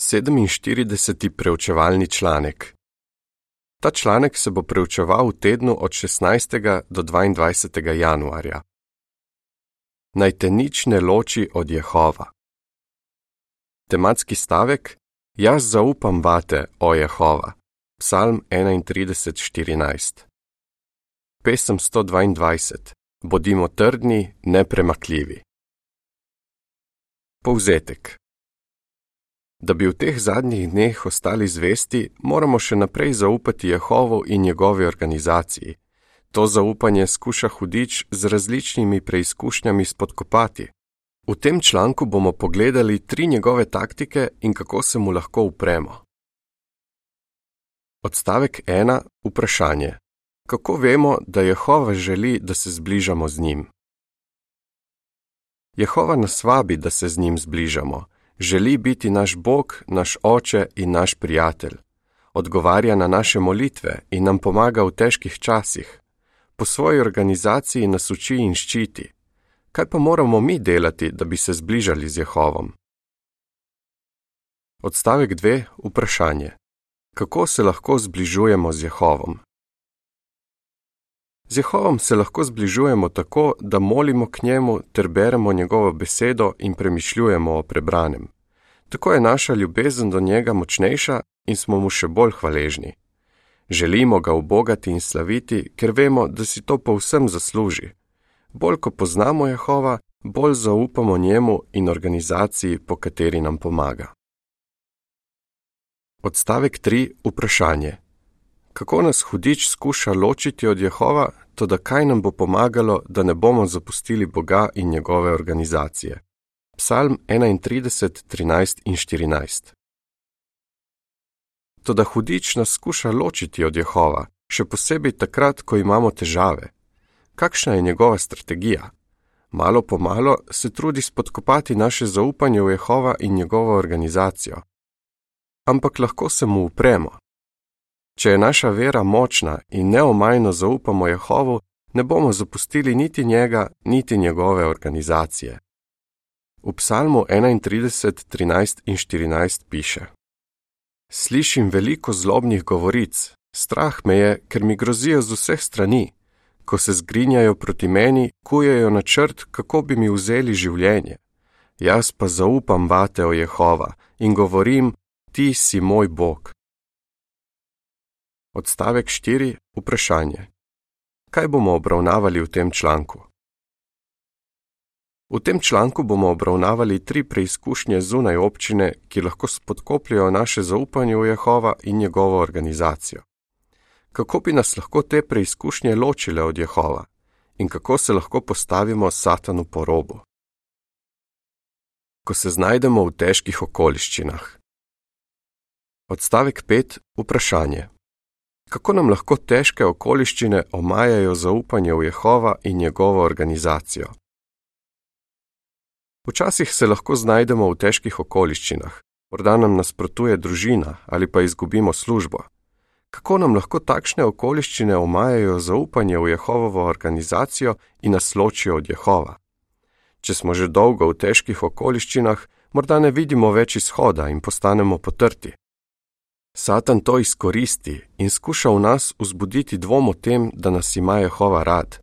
47. preučevalni članek. Ta članek se bo preučeval v tednu od 16. do 22. januarja. Naj te nič ne loči od Jehova. Tematski stavek: Jaz zaupam vate, o Jehova. Psalm 31:14. Pesem 122. Bodimo trdni, nepremakljivi. Povzetek. Da bi v teh zadnjih dneh ostali zvesti, moramo še naprej zaupati Jehovu in njegovi organizaciji. To zaupanje skuša hudič z različnimi preizkušnjami spodkopati. V tem članku bomo pogledali tri njegove taktike in kako se mu lahko upremo. Odstavek 1. Vprašanje. Kako vemo, da Jehova želi, da se zbližamo z njim? Jehova nas vabi, da se z njim zbližamo želi biti naš Bog, naš Oče in naš prijatelj. Odgovarja na naše molitve in nam pomaga v težkih časih. Po svoji organizaciji nas uči in ščiti. Kaj pa moramo mi delati, da bi se zbližali z Jehovom? Odstavek 2. Vprašanje. Kako se lahko zbližujemo z Jehovom? Z Jehovom se lahko zbližujemo tako, da molimo k njemu ter beremo njegovo besedo in premišljujemo o prebranem. Tako je naša ljubezen do njega močnejša in smo mu še bolj hvaležni. Želimo ga obogati in slaviti, ker vemo, da si to povsem zasluži. Bolj ko poznamo Jehova, bolj zaupamo njemu in organizaciji, po kateri nam pomaga. Odstavek 3. Vprašanje kako nas hudič skuša ločiti od Jehova, to da kaj nam bo pomagalo, da ne bomo zapustili Boga in njegove organizacije. Psalm 31, 13 in 14. To da hudič nas skuša ločiti od Jehova, še posebej takrat, ko imamo težave. Kakšna je njegova strategija? Malo po malo se trudi spodkopati naše zaupanje v Jehova in njegovo organizacijo. Ampak lahko se mu upremo, Če je naša vera močna in neomajno zaupamo Jehovu, ne bomo zapustili niti njega, niti njegove organizacije. V psalmu 31, 13 in 14 piše: Slišim veliko zlobnih govoric, strah me je, ker mi grozijo z vseh strani. Ko se zgrinjajo proti meni, kujejo načrt, kako bi mi vzeli življenje. Jaz pa zaupam vate o Jehova in govorim: Ti si moj Bog. Odstavek 4. Vprašanje. Kaj bomo obravnavali v tem članku? V tem članku bomo obravnavali tri preizkušnje zunaj občine, ki lahko spodkopljajo naše zaupanje v Jehova in njegovo organizacijo. Kako bi nas lahko te preizkušnje ločile od Jehova in kako se lahko postavimo satanu po robu? Ko se znajdemo v težkih okoliščinah. Odstavek 5. Vprašanje kako nam lahko težke okoliščine omajajo zaupanje v Jehova in njegovo organizacijo. Včasih se lahko znajdemo v težkih okoliščinah, morda nam nasprotuje družina ali pa izgubimo službo. Kako nam lahko takšne okoliščine omajajo zaupanje v Jehovovo organizacijo in nas ločijo od Jehova? Če smo že dolgo v težkih okoliščinah, morda ne vidimo več izhoda in postanemo potrti. Satan to izkoristi in skuša v nas vzbuditi dvom o tem, da nas ima Jehova rad.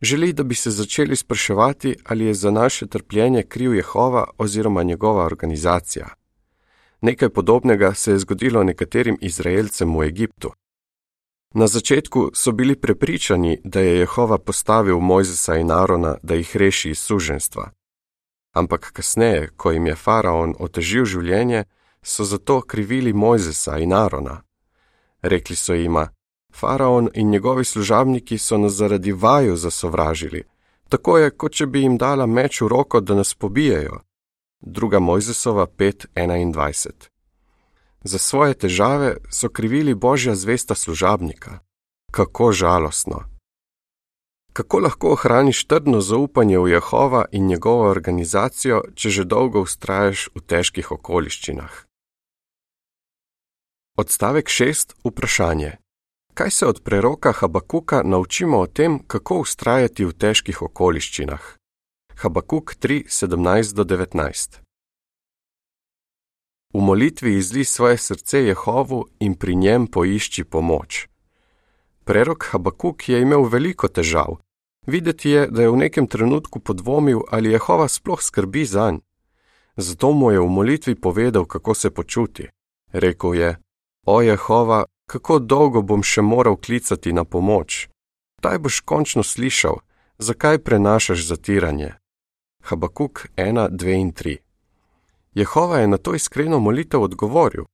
Želi, da bi se začeli spraševati, ali je za naše trpljenje kriv Jehova oziroma njegova organizacija. Nekaj podobnega se je zgodilo nekaterim Izraelcem v Egiptu. Na začetku so bili prepričani, da je Jehova postavil Mojzesa in Arona, da jih reši iz suženstva. Ampak kasneje, ko jim je faraon otežil življenje, so zato krivili Mojzesa in Arona. Rekli so jima: Faraon in njegovi služabniki so nas zaradi vaju zasovražili, tako je, kot če bi jim dala meč v roko, da nas pobijajo. Druga Mojzesova 5:21. Za svoje težave so krivili božja zvesta služabnika. Kako žalostno! Kako lahko ohraniš trdno zaupanje v Jehova in njegovo organizacijo, če že dolgo ustraješ v težkih okoliščinah? Odstavek 6. Vprašanje. Kaj se od preroka Habakuka naučimo o tem, kako ustrajati v težkih okoliščinah? Habakuk 3:17-19. v molitvi izli svoje srce Jehovu in pri njem poišči pomoč. Prerok Habakuk je imel veliko težav. Videti je, da je v nekem trenutku podvomil, ali Jehova sploh skrbi za njega. Zato mu je v molitvi povedal, kako se počuti. Rekl je: O Jehova, kako dolgo bom še moral klicati na pomoč? Kdaj boš končno slišal, zakaj prenašaš zatiranje? Habakuk 1, 2 in 3. Jehova je na to iskreno molitev odgovoril.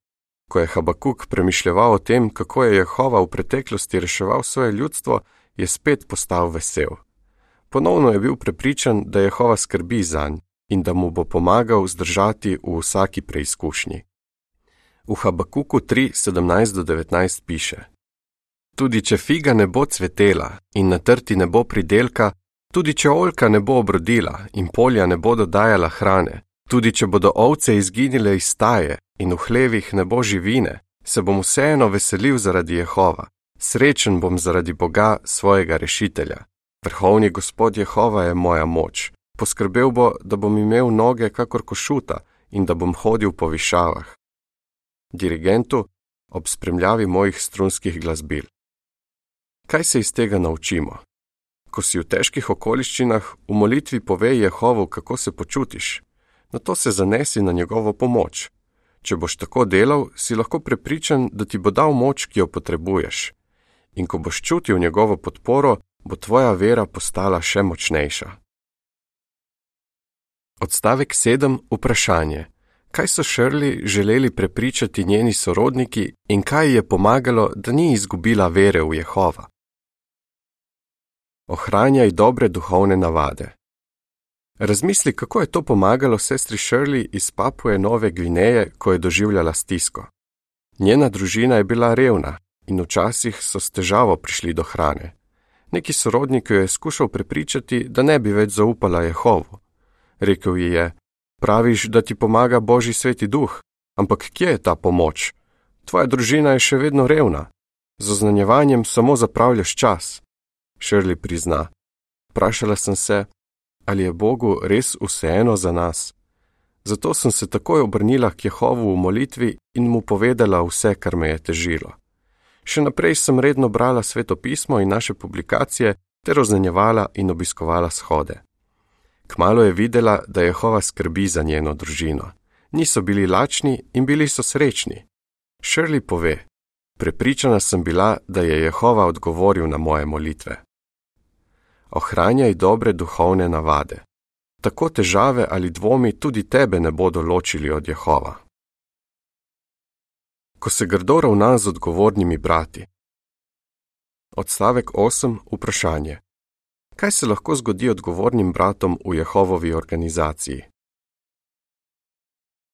Ko je Habakuk premišljal o tem, kako je Jehova v preteklosti reševal svoje ljudstvo, je spet postal vesel. Ponovno je bil prepričan, da Jehova skrbi za njega in da mu bo pomagal zdržati v vsaki preizkušnji. V Habakuku 3:17-19 piše: Tudi če figa ne bo cvetela in na trti ne bo pridelka, tudi če oljka ne bo obrodila in polja ne bodo dajala hrane, tudi če bodo ovce izginile iz staje in v hlevih ne bo živine, se bom vseeno veselil zaradi Jehova, srečen bom zaradi Boga svojega rešitelja. Vrhovni gospod Jehova je moja moč, poskrbel bo, da bom imel noge kakor košuta in da bom hodil po višavah. Dirigentu ob spremljavi mojih strunskih glasbil. Kaj se iz tega naučimo? Ko si v težkih okoliščinah, v molitvi povej Jehovu, kako se počutiš, na to se zanesi na njegovo pomoč. Če boš tako delal, si lahko prepričan, da ti bo dal moč, ki jo potrebuješ. In ko boš čutil njegovo podporo, bo tvoja vera postala še močnejša. Odstavek 7. Vprašanje: Kaj so Šrli želeli prepričati njeni sorodniki in kaj je pomagalo, da ni izgubila vere v Jehova? Ohranjaj dobre duhovne navade. Razmisli, kako je to pomagalo sestri Šrli iz Papue Nove Gvineje, ko je doživljala stisko. Njena družina je bila revna in včasih so s težavo prišli do hrane. Neki sorodnik jo je skušal prepričati, da ne bi več zaupala Jehovu. Rekel ji je: Praviš, da ti pomaga Božji sveti duh, ampak kje je ta pomoč? Tvoja družina je še vedno revna. Z oznanjevanjem samo zapravljaš čas. Šrli prizna: Vprašala sem se, ali je Bogu res vseeno za nas. Zato sem se takoj obrnila k Jehovu v molitvi in mu povedala vse, kar me je težilo. Še naprej sem redno brala svetopismo in naše publikacije ter oznanjevala in obiskovala shode. Kmalo je videla, da Jehova skrbi za njeno družino. Niso bili lačni in bili so srečni. Šrli pove: Prepričana sem bila, da je Jehova odgovoril na moje molitve. Ohranjaj dobre duhovne navade. Tako težave ali dvomi tudi tebe ne bodo ločili od Jehova. Ko se grdo ravna z odgovornimi brati. Odstavek 8. Vprašanje kaj se lahko zgodi odgovornim bratom v Jehovovi organizaciji.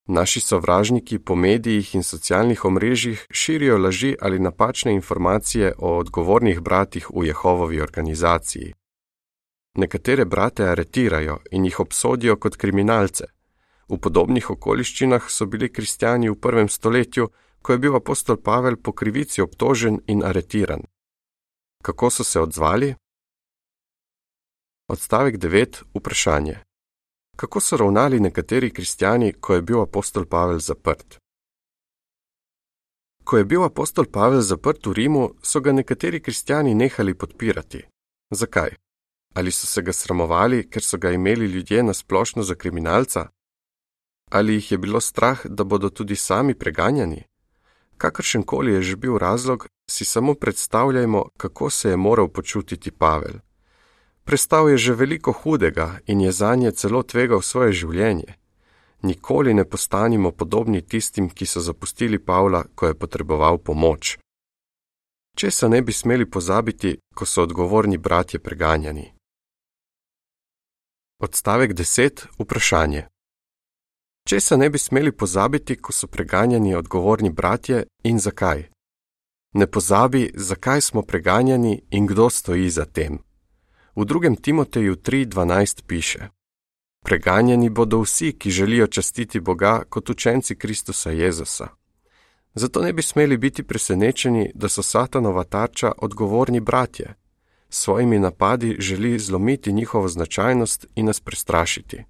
Naši sovražniki po medijih in socialnih omrežjih širijo laži ali napačne informacije o odgovornih bratih v Jehovovi organizaciji. Nekatere brate aretirajo in jih obsodijo kot kriminalce. V podobnih okoliščinah so bili kristijani v prvem stoletju, ko je bil apostol Pavel po krivici obtožen in aretiran. Kako so se odzvali? Odstavek 9. Vprašanje. Kako so ravnali nekateri kristijani, ko je bil apostol Pavel zaprt? Ko je bil apostol Pavel zaprt v Rimu, so ga nekateri kristijani nehali podpirati. Zakaj? Ali so se ga sramovali, ker so ga imeli ljudje na splošno za kriminalca? Ali jih je bilo strah, da bodo tudi sami preganjani? Kakršen koli je že bil razlog, si samo predstavljajmo, kako se je moral počutiti Pavel. Prestal je že veliko hudega in je za nje celo tvegal svoje življenje. Nikoli ne postanimo podobni tistim, ki so zapustili Pavla, ko je potreboval pomoč. Če se ne bi smeli pozabiti, ko so odgovorni bratje preganjani? Odstavek 10. Vprašanje. Če se ne bi smeli pozabiti, ko so preganjani odgovorni bratje in zakaj? Ne pozabi, zakaj smo preganjani in kdo stoji za tem. V drugem Timoteju 3:12 piše: Preganjeni bodo vsi, ki želijo častiti Boga kot učenci Kristusa Jezusa. Zato ne bi smeli biti presenečeni, da so Satanova tarča odgovorni bratje. S svojimi napadi želi zlomiti njihovo značajnost in nas prestrašiti.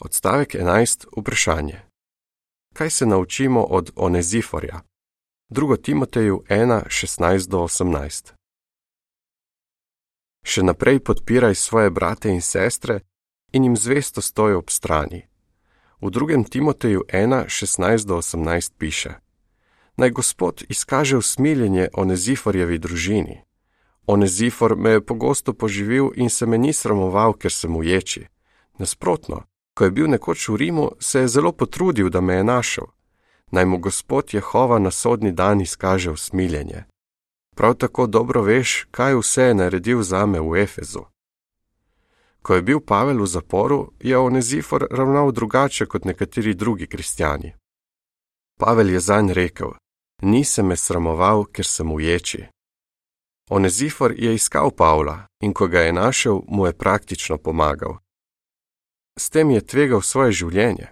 Odstavek 11. Vprašanje: kaj se naučimo od Oneziforja. 2. Timoteju 1, 16-18. Še naprej podpiraj svoje brate in sestre in jim zvesto stoji ob strani. V 2. Timoteju 1, 16-18 piše: Naj Gospod izkaže usmiljenje Oneziforjevi družini. Onezifor me je pogosto poživil in se me ni sramoval, ker sem uječi. Nasprotno, ko je bil nekoč v Rimu, se je zelo potrudil, da me je našel. Naj mu Gospod Jehova na sodni dan izkaže usmiljenje. Prav tako dobro veš, kaj vse je naredil za me v Efezu. Ko je bil Pavel v zaporu, je Onezifor ravnal drugače kot nekateri drugi kristijani. Pavel je zanj rekel: Nisem me sramoval, ker sem uječi. Onezifor je iskal Pavla in ko ga je našel, mu je praktično pomagal. S tem je tvegal svoje življenje.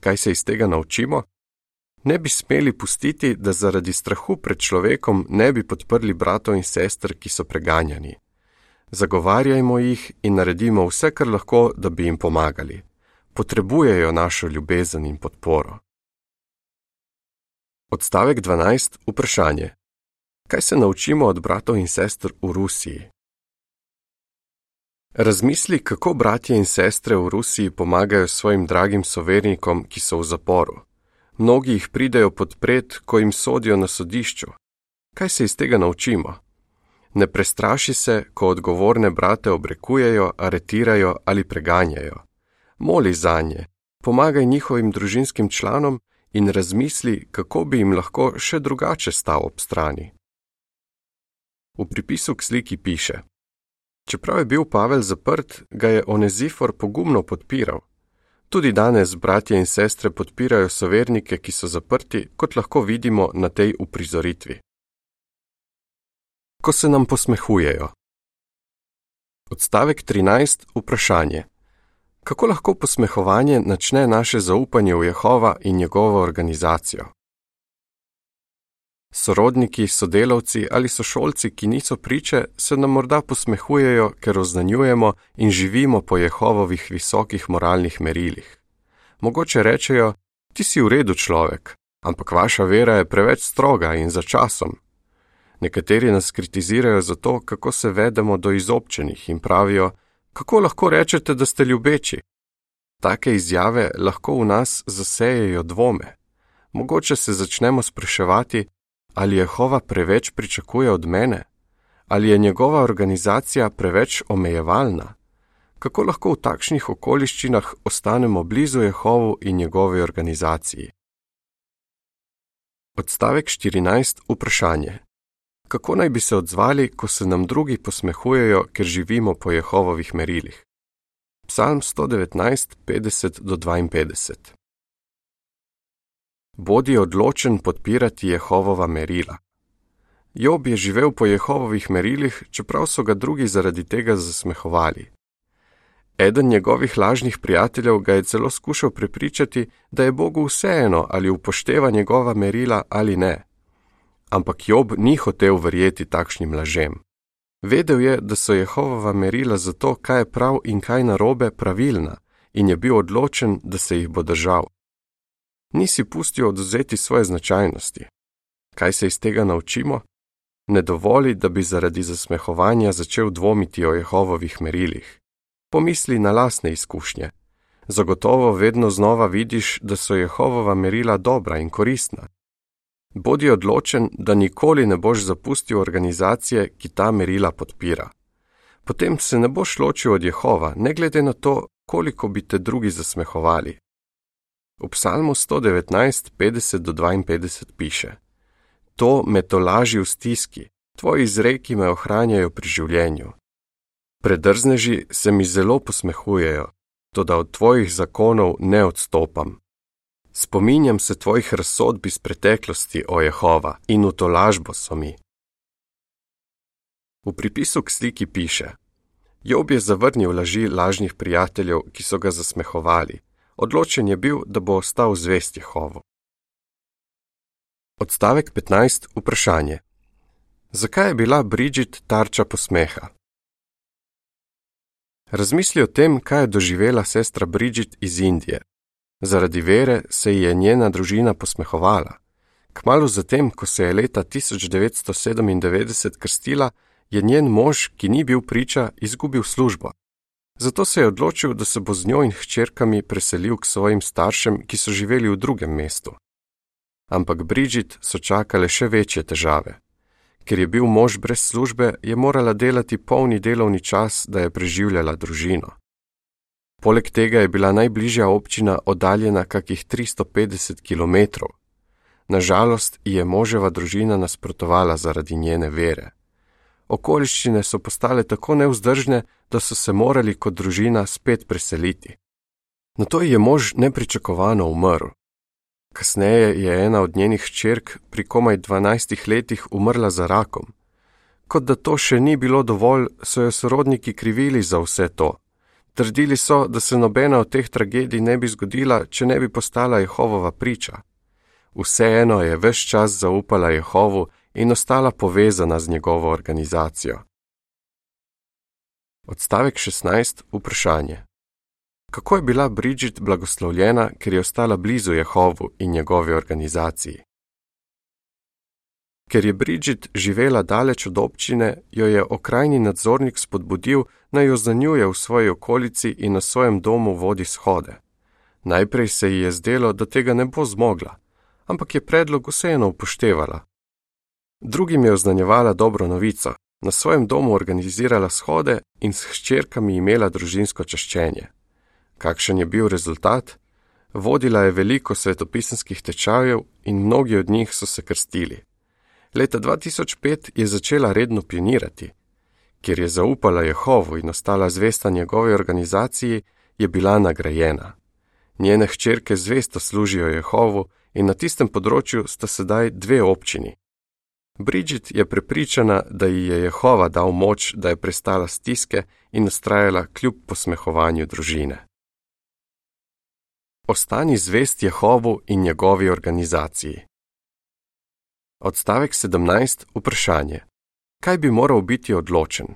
Kaj se iz tega naučimo? Ne bi smeli pustiti, da zaradi strahu pred človekom ne bi podprli bratov in sester, ki so preganjani. Zagovarjajmo jih in naredimo vse, kar lahko, da bi jim pomagali. Potrebujejo našo ljubezen in podporo. Odstavek 12. Vprašanje. Kaj se naučimo od bratov in sester v Rusiji? Razmisli, kako bratje in sestre v Rusiji pomagajo svojim dragim sovernikom, ki so v zaporu. Mnogi jih pridejo podpret, ko jim sodijo na sodišču. Kaj se iz tega naučimo? Ne prestraši se, ko odgovorne brate obrekujejo, aretirajo ali preganjajo. Moli za nje, pomagaj njihovim družinskim članom in razmisli, kako bi jim lahko še drugače stal ob strani. V pripisu k sliki piše: Čeprav je bil Pavel zaprt, ga je Onezifor pogumno podpiral. Tudi danes bratje in sestre podpirajo sovernike, ki so zaprti, kot lahko vidimo na tej uprizoritvi. Ko se nam posmehujejo. Odstavek 13. Vprašanje. Kako lahko posmehovanje načne naše zaupanje v Jehova in njegovo organizacijo? Sorodniki, sodelavci ali sošolci, ki niso priče, se nam morda posmehujejo, ker oznanjujemo in živimo po Jehovovih visokih moralnih merilih. Mogoče rečejo: Ti si v redu človek, ampak vaša vera je preveč stroga in za časom. Nekateri nas kritizirajo za to, kako se vedemo do izobčenih in pravijo: Kako lahko rečete, da ste ljubeči? Take izjave lahko v nas zasejejo dvome. Mogoče se začnemo spraševati, ali Jehova preveč pričakuje od mene, ali je njegova organizacija preveč omejevalna. Kako lahko v takšnih okoliščinah ostanemo blizu Jehovu in njegovi organizaciji? Odstavek 14. Vprašanje. Kako naj bi se odzvali, ko se nam drugi posmehujejo, ker živimo po Jehovovih merilih? Psalm 119, 50 do 52. Bodi odločen podpirati Jehovova merila. Job je živel po Jehovovih merilih, čeprav so ga drugi zaradi tega zasmehovali. Eden njegovih lažnih prijateljev ga je celo skušal prepričati, da je Bogu vseeno, ali upošteva njegova merila ali ne. Ampak Job ni hotel verjeti takšnim lažem. Vedel je, da so Jehovova merila za to, kaj je prav in kaj narobe, pravilna, in je bil odločen, da se jih bo držal nisi pustil oduzeti svoje značajnosti. Kaj se iz tega naučimo? Ne dovoli, da bi zaradi zasmehovanja začel dvomiti o Jehovovih merilih. Pomisli na lasne izkušnje. Zagotovo vedno znova vidiš, da so Jehovova merila dobra in koristna. Bodi odločen, da nikoli ne boš zapustil organizacije, ki ta merila podpira. Potem se ne boš ločil od Jehova, ne glede na to, koliko bi te drugi zasmehovali. V psalmu 119, 50 do 52 piše: To me tolaži v stiski, tvoji izreki me ohranjajo pri življenju. Predrzneži se mi zelo posmehujejo, to da od tvojih zakonov ne odstopam. Spominjam se tvojih razsodb iz preteklosti, o Jehova, in v to lažbo so mi. V pripisu k sliki piše: Job je zavrnil laži lažnih prijateljev, ki so ga zasmehovali odločen je bil, da bo ostal zvest Jehovu. Odstavek 15. Vprašanje. Zakaj je bila Bridget tarča posmeha? Razmisli o tem, kaj je doživela sestra Bridget iz Indije. Zaradi vere se ji je njena družina posmehovala. Kmalu zatem, ko se je leta 1997 krstila, je njen mož, ki ni bil priča, izgubil službo. Zato se je odločil, da se bo z njo in hčerkami preselil k svojim staršem, ki so živeli v drugem mestu. Ampak Bridget so čakale še večje težave. Ker je bil mož brez službe, je morala delati polni delovni čas, da je preživljala družino. Poleg tega je bila najbližja občina oddaljena kakih 350 km. Nažalost, ji je moževa družina nasprotovala zaradi njene vere. Okoliščine so postale tako neuzdržne, da so se morali kot družina spet preseliti. Na to je mož nepričakovano umrl. Kasneje je ena od njenih hčerk pri komaj 12 letih umrla za rakom. Kot da to še ni bilo dovolj, so jo sorodniki krivili za vse to. Trdili so, da se nobena od teh tragedij ne bi zgodila, če ne bi postala Jehovova priča. Vseeno je vse čas zaupala Jehovu in ostala povezana z njegovo organizacijo. Odstavek 16. Vprašanje. Kako je bila Bridget blagoslovljena, ker je ostala blizu Jehovu in njegovi organizaciji? Ker je Bridget živela daleč od občine, jo je okrajni nadzornik spodbudil, naj jo zanjuje v svoji okolici in na svojem domu vodi shode. Najprej se ji je zdelo, da tega ne bo zmogla, ampak je predlog vseeno upoštevala. Drugim je oznanjevala dobro novico, na svojem domu organizirala shode in s hčerkami imela družinsko čaščenje. Kakšen je bil rezultat? Vodila je veliko svetopisanskih tečajev in mnogi od njih so se krstili. Leta 2005 je začela redno pionirati. Ker je zaupala Jehovu in ostala zvesta njegovi organizaciji, je bila nagrajena. Njene hčerke zvesto služijo Jehovu in na tistem področju sta sedaj dve občini. Bridget je prepričana, da ji je Jehova dal moč, da je prestala stiske in ustrajala kljub posmehovanju družine. Ostani zvest Jehovu in njegovi organizaciji. Odstavek 17. Vprašanje. Kaj bi moral biti odločen?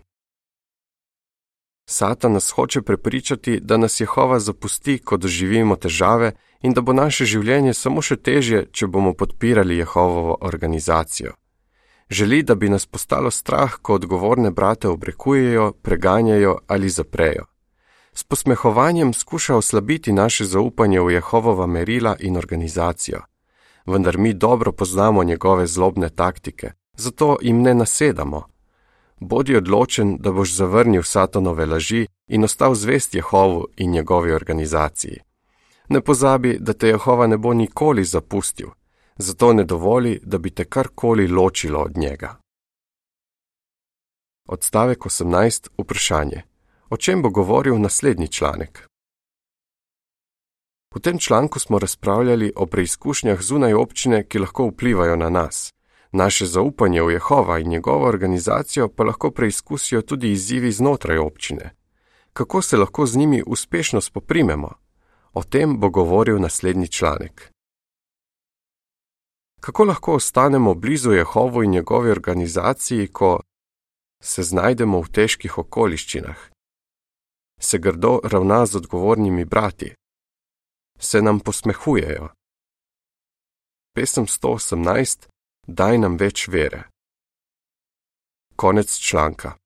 Satan nas hoče prepričati, da nas Jehova zapusti, ko doživimo težave in da bo naše življenje samo še težje, če bomo podpirali Jehovovo organizacijo. Želi, da bi nas postalo strah, ko odgovorne brate obrekujejo, preganjajo ali zaprejo. S posmehovanjem skuša oslabiti naše zaupanje v Jehovova merila in organizacijo. Vendar mi dobro poznamo njegove zlobne taktike, zato jim ne nasedamo. Bodi odločen, da boš zavrnil satanove laži in ostal zvest Jehovu in njegovi organizaciji. Ne pozabi, da te Jehova ne bo nikoli zapustil, zato ne dovoli, da bi te karkoli ločilo od njega. Odstavek 18. Vprašanje. O čem bo govoril naslednji članek? V tem članku smo razpravljali o preizkušnjah zunaj občine, ki lahko vplivajo na nas. Naše zaupanje v Jehova in njegovo organizacijo pa lahko preizkusijo tudi izzivi znotraj občine. Kako se lahko z njimi uspešno spoprimemo? O tem bo govoril naslednji članek. Kako lahko ostanemo blizu Jehovu in njegovi organizaciji, ko se znajdemo v težkih okoliščinah? Se grdo ravna z odgovornimi brati? Se nam posmehujejo? Pesem 118: Daj nam več vere. Konec članka.